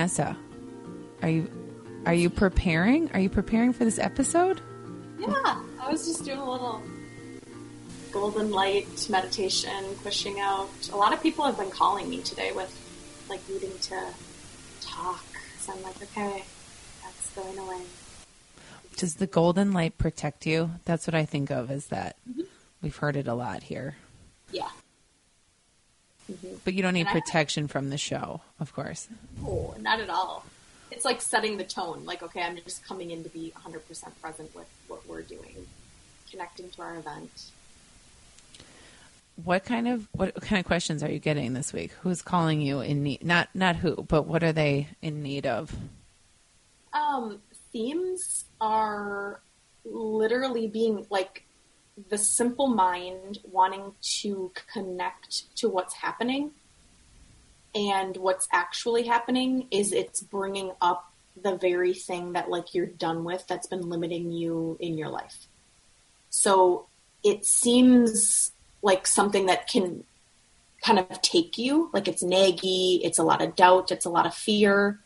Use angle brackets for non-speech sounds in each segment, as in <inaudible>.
Vanessa, are you are you preparing? Are you preparing for this episode? Yeah, I was just doing a little golden light meditation, pushing out. A lot of people have been calling me today with like needing to talk. So I'm like, okay, that's going away. Does the golden light protect you? That's what I think of Is that. Mm-hmm. We've heard it a lot here. Yeah. Mm-hmm. But you don't need and protection from the show, of course. Oh, not at all. It's like setting the tone. Like, okay, I'm just coming in to be 100% present with what we're doing, connecting to our event. What kind of what kind of questions are you getting this week? Who's calling you in need? Not not who, but what are they in need of? Um, themes are literally being like the simple mind wanting to connect to what's happening and what's actually happening is it's bringing up the very thing that like you're done with that's been limiting you in your life. So it seems like something that can kind of take you like it's naggy it's a lot of doubt it's a lot of fear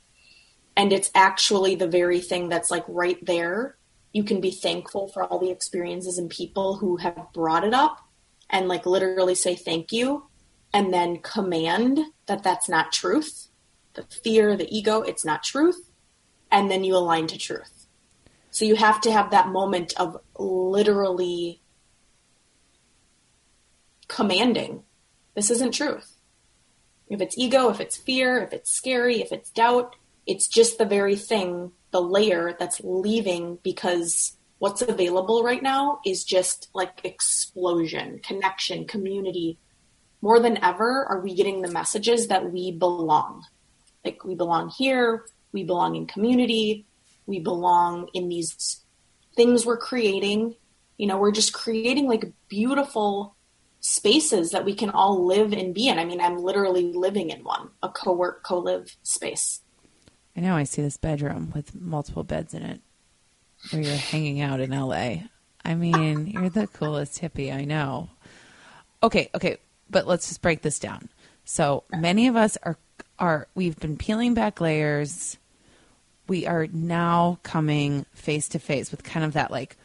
and it's actually the very thing that's like right there you can be thankful for all the experiences and people who have brought it up and like literally say thank you and then command that that's not truth the fear the ego it's not truth and then you align to truth. So you have to have that moment of literally commanding this isn't truth. If it's ego if it's fear if it's scary if it's doubt it's just the very thing, the layer that's leaving because what's available right now is just like explosion, connection, community. More than ever, are we getting the messages that we belong? Like we belong here, we belong in community, we belong in these things we're creating. You know, we're just creating like beautiful spaces that we can all live and be in. I mean, I'm literally living in one, a co-work, co-live space. I know I see this bedroom with multiple beds in it where you're hanging out in LA. I mean, you're the coolest hippie I know. Okay, okay, but let's just break this down. So many of us are are we've been peeling back layers. We are now coming face to face with kind of that like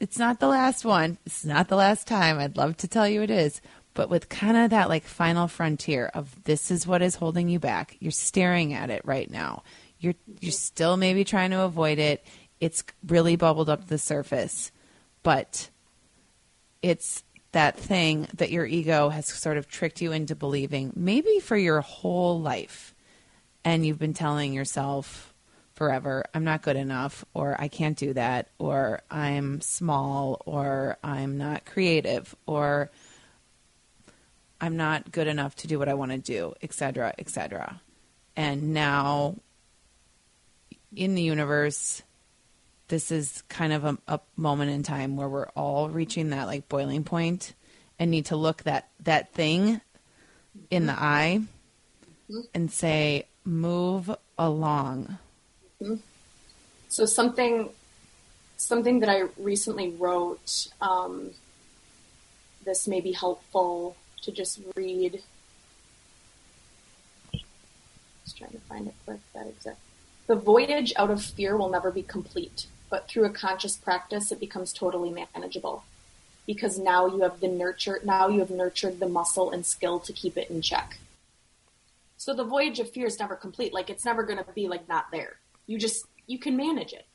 it's not the last one. It's not the last time. I'd love to tell you it is, but with kind of that like final frontier of this is what is holding you back. You're staring at it right now. You're you're still maybe trying to avoid it. It's really bubbled up to the surface, but it's that thing that your ego has sort of tricked you into believing maybe for your whole life. And you've been telling yourself forever, I'm not good enough, or I can't do that, or I'm small, or I'm not creative, or I'm not good enough to do what I want to do, etc., etc. And now in the universe, this is kind of a, a, moment in time where we're all reaching that like boiling point and need to look that that thing in the eye and say move along so something something that i recently wrote um, this may be helpful to just read. Just trying to find it quick. That exact. The voyage out of fear will never be complete, but through a conscious practice, it becomes totally manageable. Because now you have the nurture. Now you have nurtured the muscle and skill to keep it in check. So the voyage of fear is never complete. Like it's never going to be like not there. You just you can manage it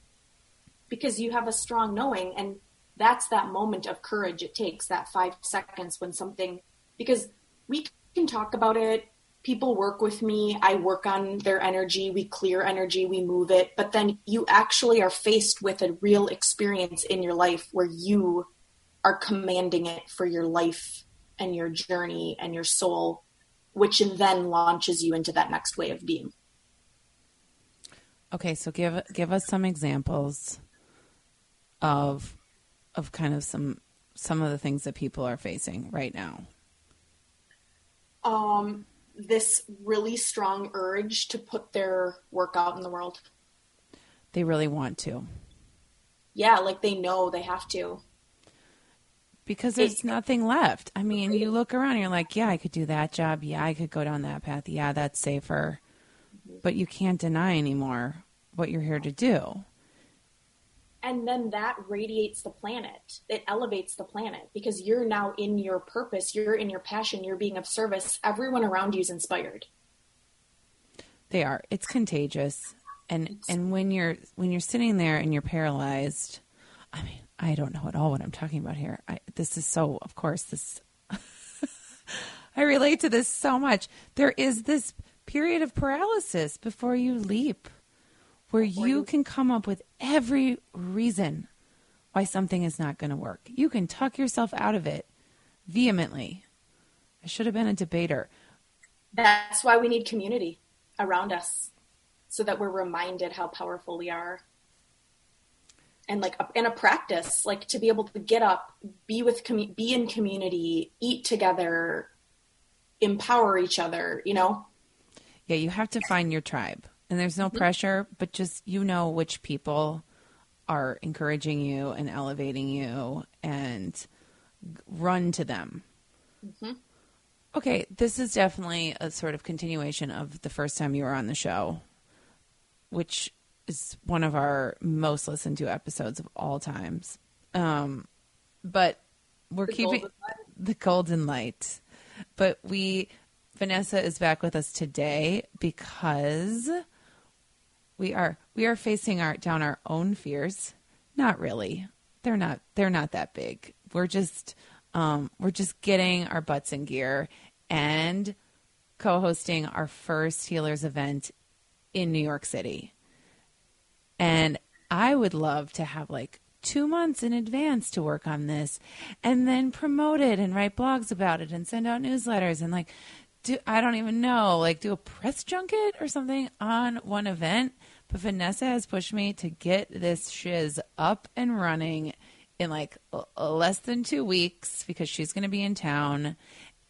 because you have a strong knowing and that's that moment of courage it takes that five seconds when something because we can talk about it. People work with me. I work on their energy. We clear energy. We move it. But then you actually are faced with a real experience in your life where you are commanding it for your life and your journey and your soul, which then launches you into that next way of being. Okay, so give give us some examples of of kind of some some of the things that people are facing right now um, this really strong urge to put their work out in the world. They really want to. Yeah, like they know they have to. Because there's nothing left. I mean, you look around and you're like, yeah, I could do that job. Yeah, I could go down that path. Yeah, that's safer. Mm-hmm. but you can't deny anymore what you're here to do. And then that radiates the planet. It elevates the planet because you're now in your purpose, you're in your passion, you're being of service. Everyone around you is inspired. They are. It's contagious. And and when you're when you're sitting there and you're paralyzed, I mean, I don't know at all what I'm talking about here. I, this is so, of course, this. <laughs> I relate to this so much. There is this period of paralysis before you leap, where you can come up with every reason why something is not going to work. You can tuck yourself out of it vehemently. I should have been a debater. That's why we need community around us so that we're reminded how powerful we are and like in a practice like to be able to get up be with commu- be in community eat together empower each other you know yeah you have to find your tribe and there's no mm-hmm. pressure but just you know which people are encouraging you and elevating you and run to them mm-hmm. okay this is definitely a sort of continuation of the first time you were on the show which is one of our most listened to episodes of all times. Um, but we're the keeping golden <laughs> the golden light. But we, Vanessa is back with us today because we are we are facing our down our own fears. Not really. They're not. They're not that big. We're just um, we're just getting our butts in gear and co-hosting our first healers event in New York City. And I would love to have like two months in advance to work on this and then promote it and write blogs about it and send out newsletters and like do I don't even know, like do a press junket or something on one event. But Vanessa has pushed me to get this shiz up and running in like less than two weeks because she's going to be in town.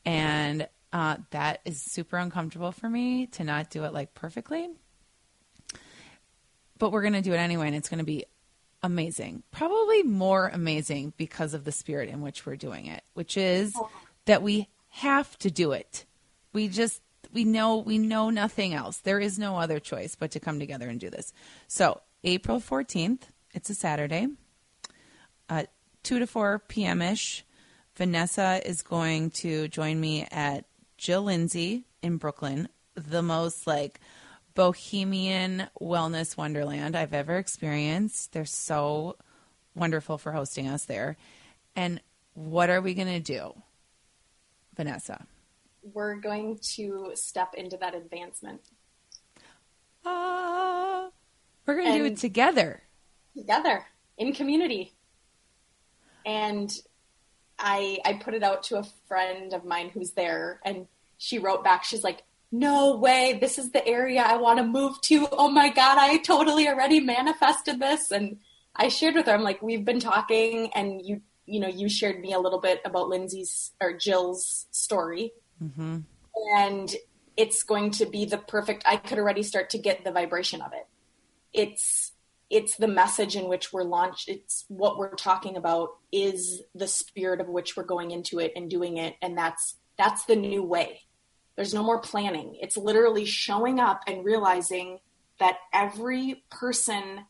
And uh, that is super uncomfortable for me to not do it like perfectly but we're going to do it anyway, and it's going to be amazing. Probably more amazing because of the spirit in which we're doing it, which is that we have to do it. We just we know we know nothing else. There is no other choice but to come together and do this. So April fourteenth, it's a Saturday, uh, two to four p.m. ish. Vanessa is going to join me at Jill Lindsey in Brooklyn, the most like bohemian wellness wonderland I've ever experienced. They're so wonderful for hosting us there. And what are we going to do, Vanessa? We're going to step into that advancement. Uh, we're going to do it together. Together in community. And I I put it out to a friend of mine who's there and she wrote back she's like no way, this is the area I want to move to. Oh my God, I totally already manifested this. And I shared with her, I'm like, we've been talking and you, you know, you shared me a little bit about Lindsey's or Jill's story. Mm-hmm. And it's going to be the perfect, I could already start to get the vibration of it. It's, it's the message in which we're launched. It's what we're talking about is the spirit of which we're going into it and doing it. And that's, that's the new way there's no more planning. It's literally showing up and realizing that every person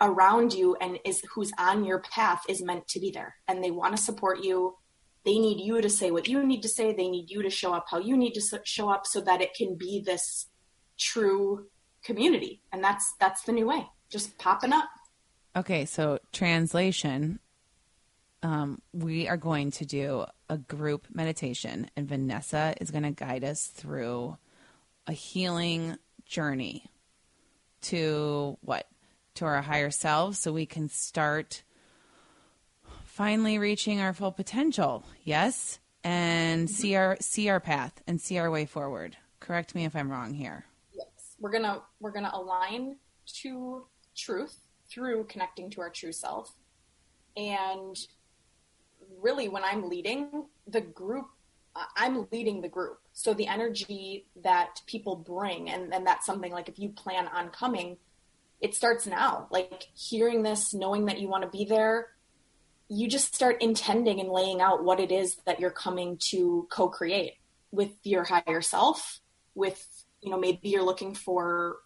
around you and is who's on your path is meant to be there and they want to support you. They need you to say what you need to say. They need you to show up how you need to show up so that it can be this true community. And that's that's the new way. Just popping up. Okay, so translation um, we are going to do a group meditation, and Vanessa is going to guide us through a healing journey to what? To our higher selves, so we can start finally reaching our full potential. Yes, and mm-hmm. see our see our path and see our way forward. Correct me if I'm wrong here. Yes, we're gonna we're gonna align to truth through connecting to our true self, and really when I'm leading the group, I'm leading the group. So the energy that people bring, and, and that's something like if you plan on coming, it starts now. Like hearing this, knowing that you want to be there, you just start intending and laying out what it is that you're coming to co create with your higher self, with you know, maybe you're looking for,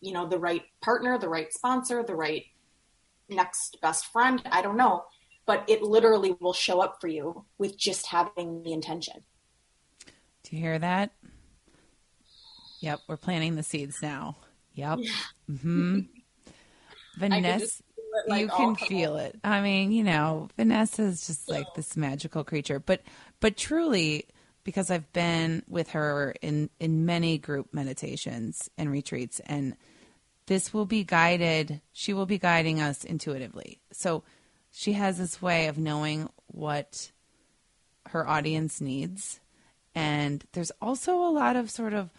you know, the right partner, the right sponsor, the right next best friend. I don't know. But it literally will show up for you with just having the intention. Do you hear that? Yep, we're planting the seeds now. Yep. Yeah. Mm-hmm. <laughs> Vanessa, like, you can feel it. I mean, you know, Vanessa is just like this magical creature. But but truly, because I've been with her in in many group meditations and retreats, and this will be guided. She will be guiding us intuitively. So she has this way of knowing what her audience needs, and there's also a lot of sort of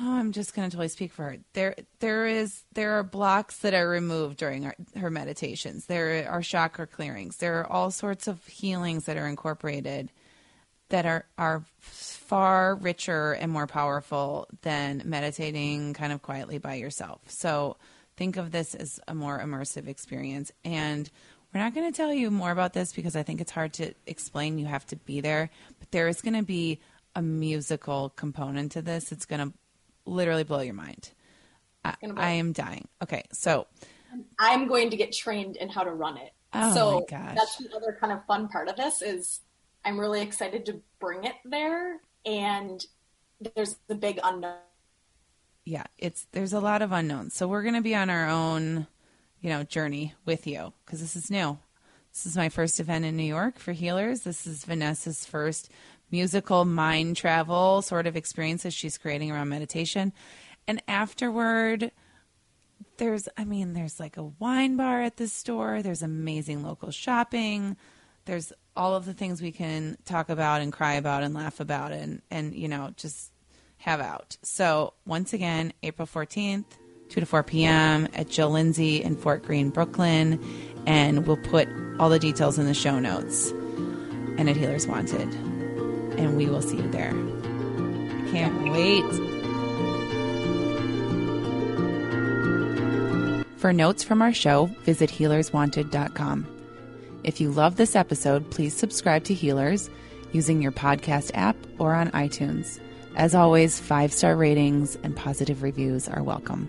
Oh, I'm just going to totally speak for her. There, there is, there are blocks that are removed during our, her meditations. There are chakra clearings. There are all sorts of healings that are incorporated that are are far richer and more powerful than meditating kind of quietly by yourself. So think of this as a more immersive experience. And we're not going to tell you more about this because I think it's hard to explain. You have to be there. But there is going to be a musical component to this. It's going to literally blow your mind. I, I am dying. Okay, so I'm going to get trained in how to run it. Oh so my gosh. that's the other kind of fun part of this is I'm really excited to bring it there and there's the big unknown. yeah, it's there's a lot of unknowns. So we're going to be on our own, you know, journey with you because this is new. This is my first event in New York for healers. This is Vanessa's first musical mind travel sort of experiences she's creating around meditation. And afterward, there's I mean, there's like a wine bar at this store, there's amazing local shopping, there's all of the things we can talk about and cry about and laugh about and and you know, just have out. So, once again, April 14th, 2 to 4 p.m. at Jill Lindsey in Fort Greene, Brooklyn, and we'll put all the details in the show notes and at Healers Wanted. And we will see you there. Can't wait. For notes from our show, visit healerswanted.com. If you love this episode, please subscribe to Healers using your podcast app or on iTunes. As always, five star ratings and positive reviews are welcome.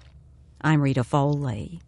I'm Rita Foley.